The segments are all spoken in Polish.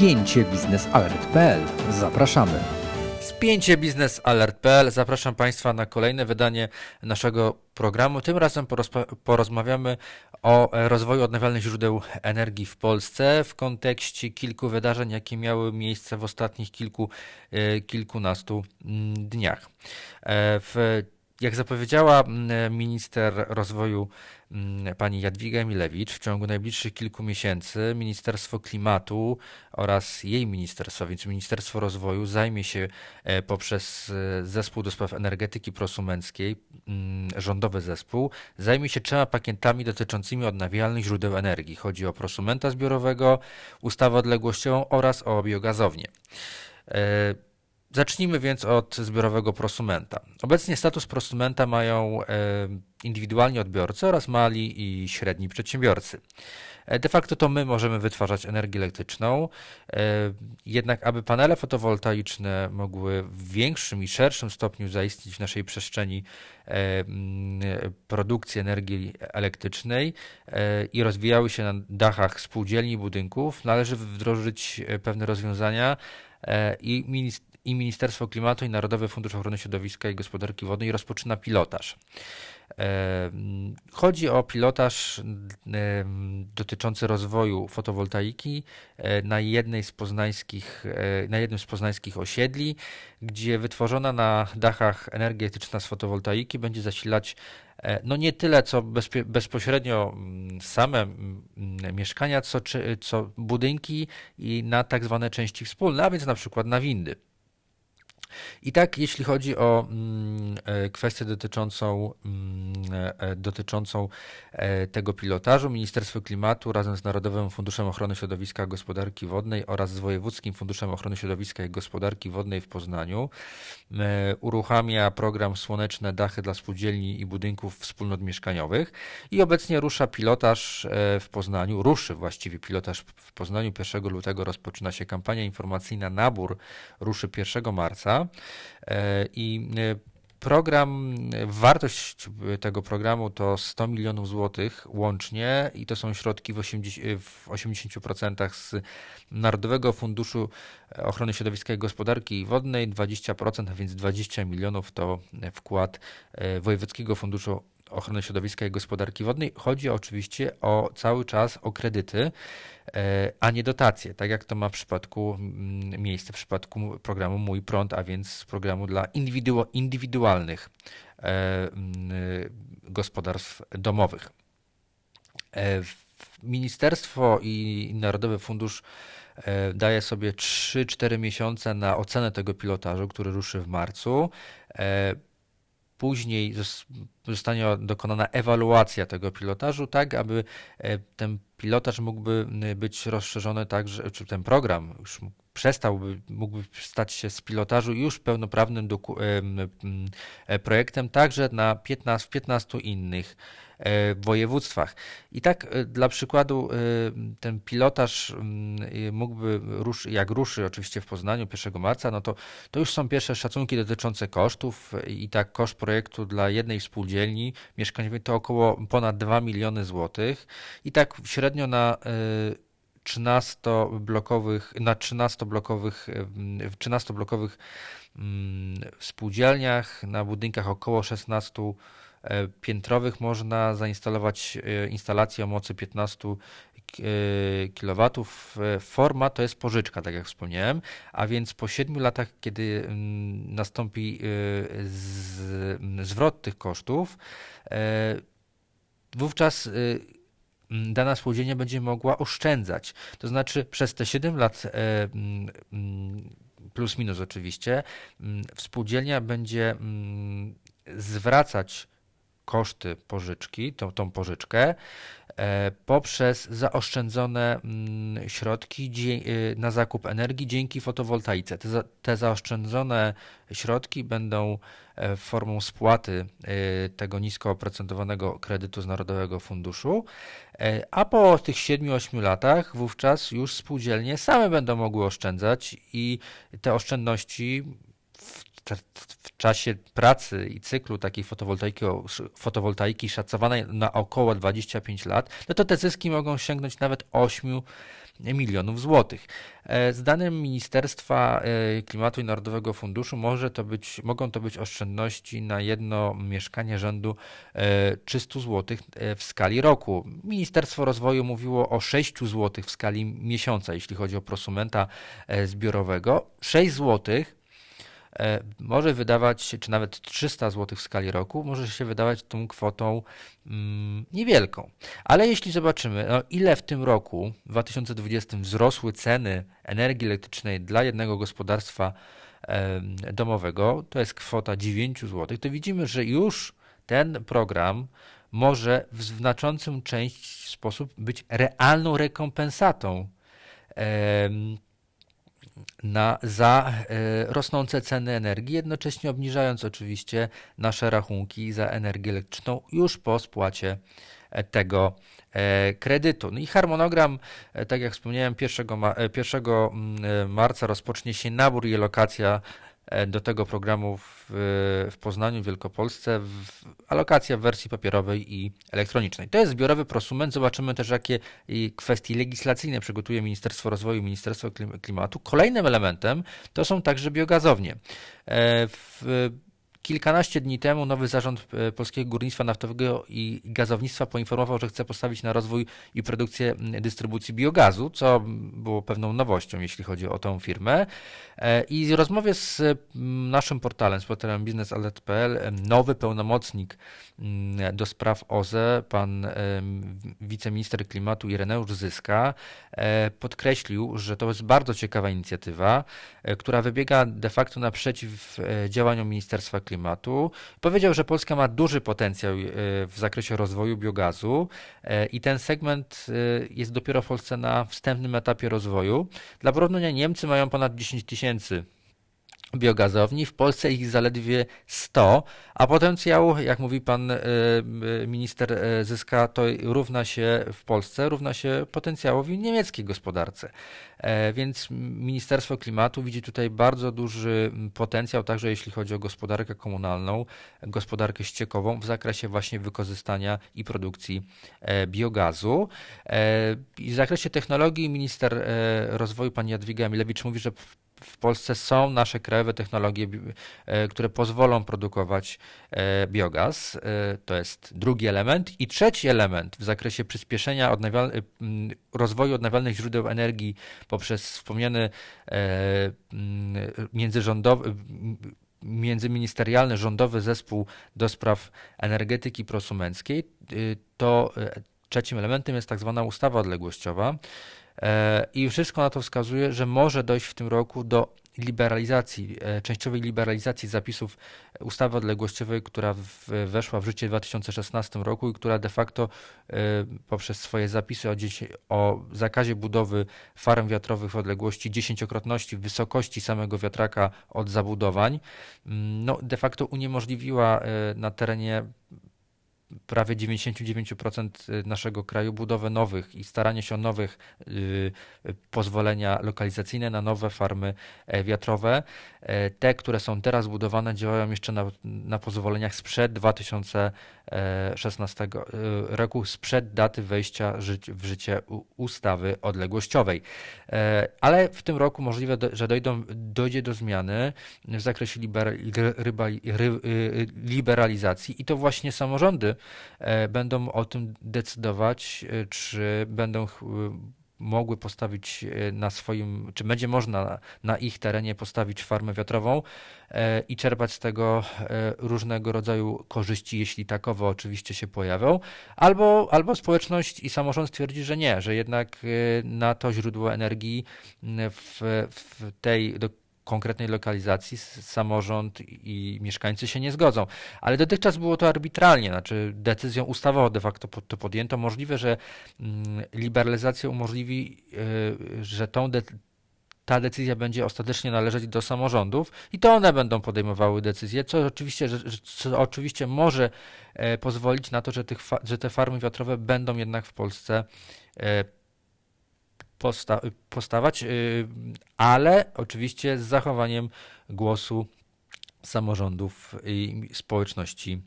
spięcie biznesalert.pl. Zapraszamy. Spięcie biznesalert.pl. Zapraszam Państwa na kolejne wydanie naszego programu. Tym razem porozmawiamy o rozwoju odnawialnych źródeł energii w Polsce w kontekście kilku wydarzeń, jakie miały miejsce w ostatnich kilku, e, kilkunastu mm, dniach. E, w jak zapowiedziała mm, minister rozwoju mm, pani Jadwiga Milewicz, w ciągu najbliższych kilku miesięcy Ministerstwo Klimatu oraz jej ministerstwo, więc Ministerstwo Rozwoju zajmie się e, poprzez e, zespół do spraw energetyki prosumenckiej, mm, rządowy zespół, zajmie się trzema pakietami dotyczącymi odnawialnych źródeł energii. Chodzi o prosumenta zbiorowego, ustawę odległościową oraz o biogazownię. Zacznijmy więc od zbiorowego prosumenta. Obecnie status prosumenta mają e, indywidualni odbiorcy oraz mali i średni przedsiębiorcy. E, de facto to my możemy wytwarzać energię elektryczną, e, jednak aby panele fotowoltaiczne mogły w większym i szerszym stopniu zaistnieć w naszej przestrzeni produkcji energii elektrycznej i rozwijały się na dachach spółdzielni budynków, należy wdrożyć pewne rozwiązania i minister i Ministerstwo Klimatu i Narodowy Fundusz Ochrony Środowiska i Gospodarki Wodnej rozpoczyna pilotaż. E, chodzi o pilotaż e, dotyczący rozwoju fotowoltaiki e, na, jednej z poznańskich, na jednym z poznańskich osiedli, gdzie wytworzona na dachach energia z fotowoltaiki będzie zasilać no nie tyle co bezpośrednio mm, same mm, mieszkania, co, co budynki i na tak zwane części wspólne, a więc na przykład na windy. I tak, jeśli chodzi o mm, e, kwestię dotyczącą, mm, e, dotyczącą e, tego pilotażu, Ministerstwo Klimatu razem z Narodowym Funduszem Ochrony Środowiska i Gospodarki Wodnej oraz z Wojewódzkim Funduszem Ochrony Środowiska i Gospodarki Wodnej w Poznaniu uruchamia program Słoneczne Dachy dla Spółdzielni i Budynków Wspólnot Mieszkaniowych i obecnie rusza pilotaż w Poznaniu, ruszy właściwie pilotaż w Poznaniu. 1 lutego rozpoczyna się kampania informacyjna, nabór ruszy 1 marca. E, I e, Program, wartość tego programu to 100 milionów złotych łącznie i to są środki w 80%, w 80% z Narodowego Funduszu Ochrony Środowiska i Gospodarki Wodnej, 20%, a więc 20 milionów to wkład e, Wojewódzkiego Funduszu Ochrony Środowiska i Gospodarki Wodnej. Chodzi oczywiście o cały czas o kredyty, e, a nie dotacje, tak jak to ma w przypadku miejsce w przypadku programu Mój Prąd, a więc programu dla indywidu indywidualnych e, mm, gospodarstw domowych. E, ministerstwo i Narodowy Fundusz daje sobie 3-4 miesiące na ocenę tego pilotażu, który ruszy w marcu. Później zostanie dokonana ewaluacja tego pilotażu, tak aby e, ten pilotaż mógłby być rozszerzony tak, że, czy ten program już przestałby, mógłby stać się z pilotażu już pełnoprawnym e, projektem także na 15, w 15 innych E, województwach. I tak e, dla przykładu ten pilotaż mm, mógłby, jak ruszy oczywiście w Poznaniu 1 marca, no to, to już są pierwsze szacunki dotyczące kosztów i tak koszt projektu dla jednej spółdzielni mieszkaniowej to około ponad 2 miliony złotych i tak średnio na 13-blokowych, na 13-blokowych, 13-blokowych spółdzielniach, na budynkach około 16 E, piętrowych można zainstalować e, instalację o mocy 15 e, kW. Forma to jest pożyczka, tak jak wspomniałem, a więc po 7 latach, kiedy mm, nastąpi zwrot tych kosztów, wówczas dana spółdzielnia będzie mogła oszczędzać. To znaczy przez te 7 lat plus minus oczywiście, spółdzielnia będzie zwracać koszty pożyczki, tą, tą pożyczkę, e, poprzez zaoszczędzone mm, środki y, na zakup energii dzięki fotowoltaice. Te, zaoszczędzone środki będą e, formą spłaty tego nisko oprocentowanego kredytu z Narodowego Funduszu, e, a po tych 7-8 latach wówczas już spółdzielnie same będą mogły oszczędzać i te oszczędności w czasie pracy i cyklu takiej fotowoltaiki, fotowoltaiki szacowanej na około 25 lat, no to te zyski mogą sięgnąć nawet 8 milionów złotych. E, z danym Ministerstwa e, Klimatu i Narodowego Funduszu może to być, mogą to być oszczędności na jedno mieszkanie rzędu 300 e, zł w skali roku. Ministerstwo Rozwoju mówiło o 6 zł w skali miesiąca, jeśli chodzi o prosumenta zbiorowego. 6 złotych może wydawać się, czy nawet 300 zł w skali roku, może się wydawać tą kwotą mm, niewielką. Ale jeśli zobaczymy, no, ile w tym roku, w 2020, wzrosły ceny energii elektrycznej dla jednego gospodarstwa e, domowego, to jest kwota 9 zł, to widzimy, że już ten program może w znaczącym część sposób być realną rekompensatą na, za e, rosnące ceny energii, jednocześnie obniżając oczywiście nasze rachunki za energię elektryczną już po spłacie e, tego e, kredytu. No i harmonogram, tak jak wspomniałem, 1, 1 mm, marca rozpocznie się nabór i lokacja do tego programu w, w Poznaniu, w Wielkopolsce, w, alokacja w wersji papierowej i elektronicznej. To jest zbiorowy prosument. Zobaczymy też, jakie kwestie legislacyjne przygotuje Ministerstwo Rozwoju, Ministerstwo Klimatu. Kolejnym elementem to są także biogazownie. E, w, Kilkanaście dni temu nowy zarząd e, Polskiego Górnictwa Naftowego i Gazownictwa poinformował, że chce postawić na rozwój i produkcję dystrybucji biogazu, co było pewną nowością, jeśli chodzi o tę firmę. E, I w rozmowie z naszym portalem, z portalem biznesalert.pl, nowy pełnomocnik do spraw OZE, pan wiceminister klimatu Ireneusz Zyska, e, podkreślił, że to jest bardzo ciekawa inicjatywa, która wybiega de facto naprzeciw działaniom Ministerstwa Klimatu Klimatu. Powiedział, że Polska ma duży potencjał e, w zakresie rozwoju biogazu e, i ten segment e, jest dopiero w Polsce na wstępnym etapie rozwoju. Dla porównania Niemcy mają ponad 10 tysięcy biogazowni, w Polsce ich zaledwie 100, a potencjał, jak mówi pan e, minister e, Zyska, to równa się w Polsce, równa się potencjałowi niemieckiej gospodarce. E, więc Ministerstwo Klimatu widzi tutaj bardzo duży potencjał, także jeśli chodzi o gospodarkę komunalną, gospodarkę ściekową w zakresie właśnie wykorzystania i produkcji biogazu. I w zakresie technologii minister rozwoju pani Jadwiga Emilewicz mówi, że w Polsce są nasze krajowe technologie, e, które pozwolą produkować e, biogaz. E, to jest drugi element. I trzeci element w zakresie przyspieszenia rozwoju odnawialnych źródeł energii poprzez wspomniany międzyrządowy międzyministerialny rządowy zespół do spraw energetyki prosumenckiej, to trzecim elementem jest tak zwana ustawa odległościowa, I wszystko na to wskazuje, że może dojść w tym roku do liberalizacji, e, częściowej liberalizacji zapisów ustawy odległościowej, która weszła w życie w 2016 roku i która de facto e, poprzez swoje zapisy o, o zakazie budowy farm wiatrowych w odległości dziesięciokrotności wysokości samego wiatraka od zabudowań, mm, no de facto uniemożliwiła na terenie prawie 99% y, naszego kraju budowę nowych i staranie się o nowych y, pozwolenia lokalizacyjne na nowe farmy e, wiatrowe. E, te, które są teraz budowane, działają jeszcze na, na pozwoleniach sprzed 2016 e, roku, sprzed daty wejścia w życie ustawy odległościowej. Ale w tym roku możliwe, że dojdą, dojdzie do zmiany w zakresie liberalizacji i to właśnie samorządy będą o tym decydować, e, czy będą mogły postawić e, na swoim, czy będzie można na ich terenie postawić farmę wiatrową i czerpać z tego różnego rodzaju korzyści, jeśli takowe oczywiście się pojawią, albo, albo społeczność i samorząd stwierdzi, że nie, że jednak na to źródło energii w, w tej, do konkretnej lokalizacji samorząd i mieszkańcy się nie zgodzą. Ale dotychczas było to arbitralnie, znaczy decyzją ustawową de facto to podjęto. Możliwe, że mm, liberalizacja umożliwi, y, że tą de ta decyzja będzie ostatecznie należeć do samorządów i to one będą podejmowały decyzje, co oczywiście, co oczywiście może e, pozwolić na to, że, tych, że te farmy wiatrowe będą jednak w Polsce e, posta postawać, y, ale oczywiście z zachowaniem głosu samorządów i społeczności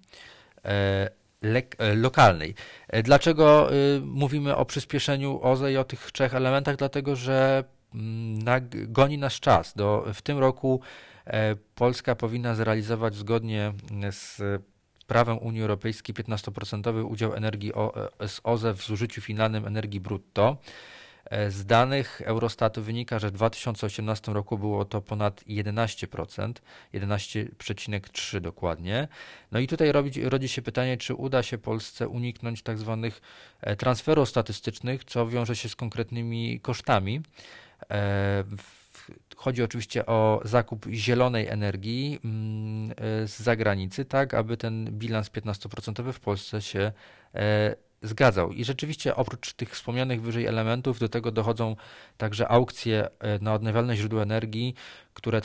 lokalnej. Dlaczego mówimy o przyspieszeniu OZE i o tych trzech elementach? Dlatego, że mm, goni nas czas. Do, w tym roku Polska powinna zrealizować zgodnie z prawem Unii Europejskiej 15% udział energii z OZE w zużyciu finalnym energii brutto. E, z danych Eurostatu wynika, że w 2018 roku było to ponad 11%, 11,3 dokładnie. No i tutaj rodzi, rodzi się pytanie, czy uda się Polsce uniknąć tak zwanych e, transferów statystycznych, co wiąże się z konkretnymi kosztami. E, chodzi oczywiście o zakup zielonej energii mm, z zagranicy, tak aby ten bilans 15% w Polsce się zgadzał. I rzeczywiście oprócz tych wspomnianych wyżej elementów do tego dochodzą także aukcje e, na odnawialne źródła energii, które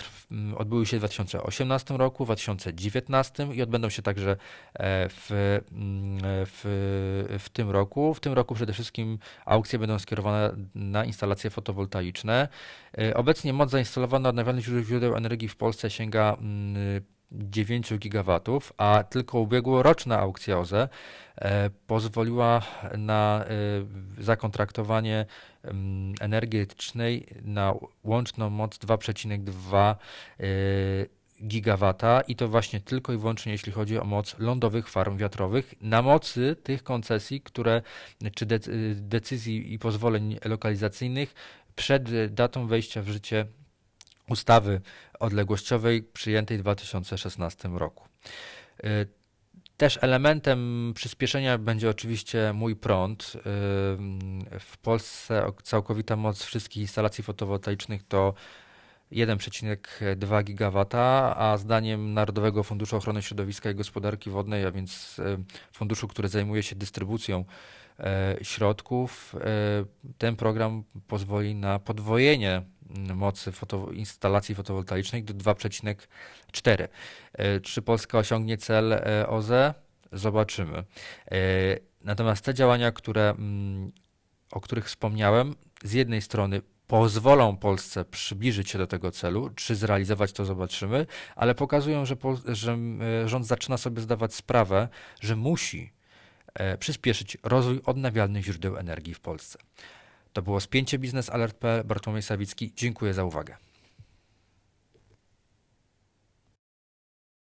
odbyły się w 2018 roku, 2019 i odbędą się także e, w, w, w tym roku. W tym roku przede wszystkim aukcje będą skierowane na instalacje fotowoltaiczne. E, obecnie moc zainstalowana odnawialnych źródeł energii w Polsce sięga 9 gigawatów, a tylko ubiegłoroczna aukcja OZE e, pozwoliła na e, zakontraktowanie energii elektrycznej na łączną moc 2,2 e, gigawata i to właśnie tylko i wyłącznie jeśli chodzi o moc lądowych farm wiatrowych na mocy tych koncesji, które czy decyzji i pozwoleń lokalizacyjnych przed datą wejścia w życie ustawy odległościowej przyjętej w 2016 roku. Y, też elementem przyspieszenia będzie oczywiście mój prąd. Y, w Polsce całkowita moc wszystkich instalacji fotowoltaicznych to 1,2 GW, a zdaniem Narodowego Funduszu Ochrony Środowiska i Gospodarki Wodnej, a więc y, funduszu, który zajmuje się dystrybucją środków, ten program pozwoli na podwojenie mocy foto, instalacji fotowoltaicznej do 2,4. E, czy Polska osiągnie cel e, OZE? Zobaczymy. E, natomiast te działania, które, mm, o których wspomniałem, z jednej strony pozwolą Polsce przybliżyć się do tego celu, czy zrealizować to zobaczymy, ale pokazują, że, że rząd zaczyna sobie zdawać sprawę, że musi przyspieszyć rozwój odnawialnych źródeł energii w Polsce. To było spięcie Biznes Alert.pl. Bartłomiej Sawicki. Dziękuję za uwagę.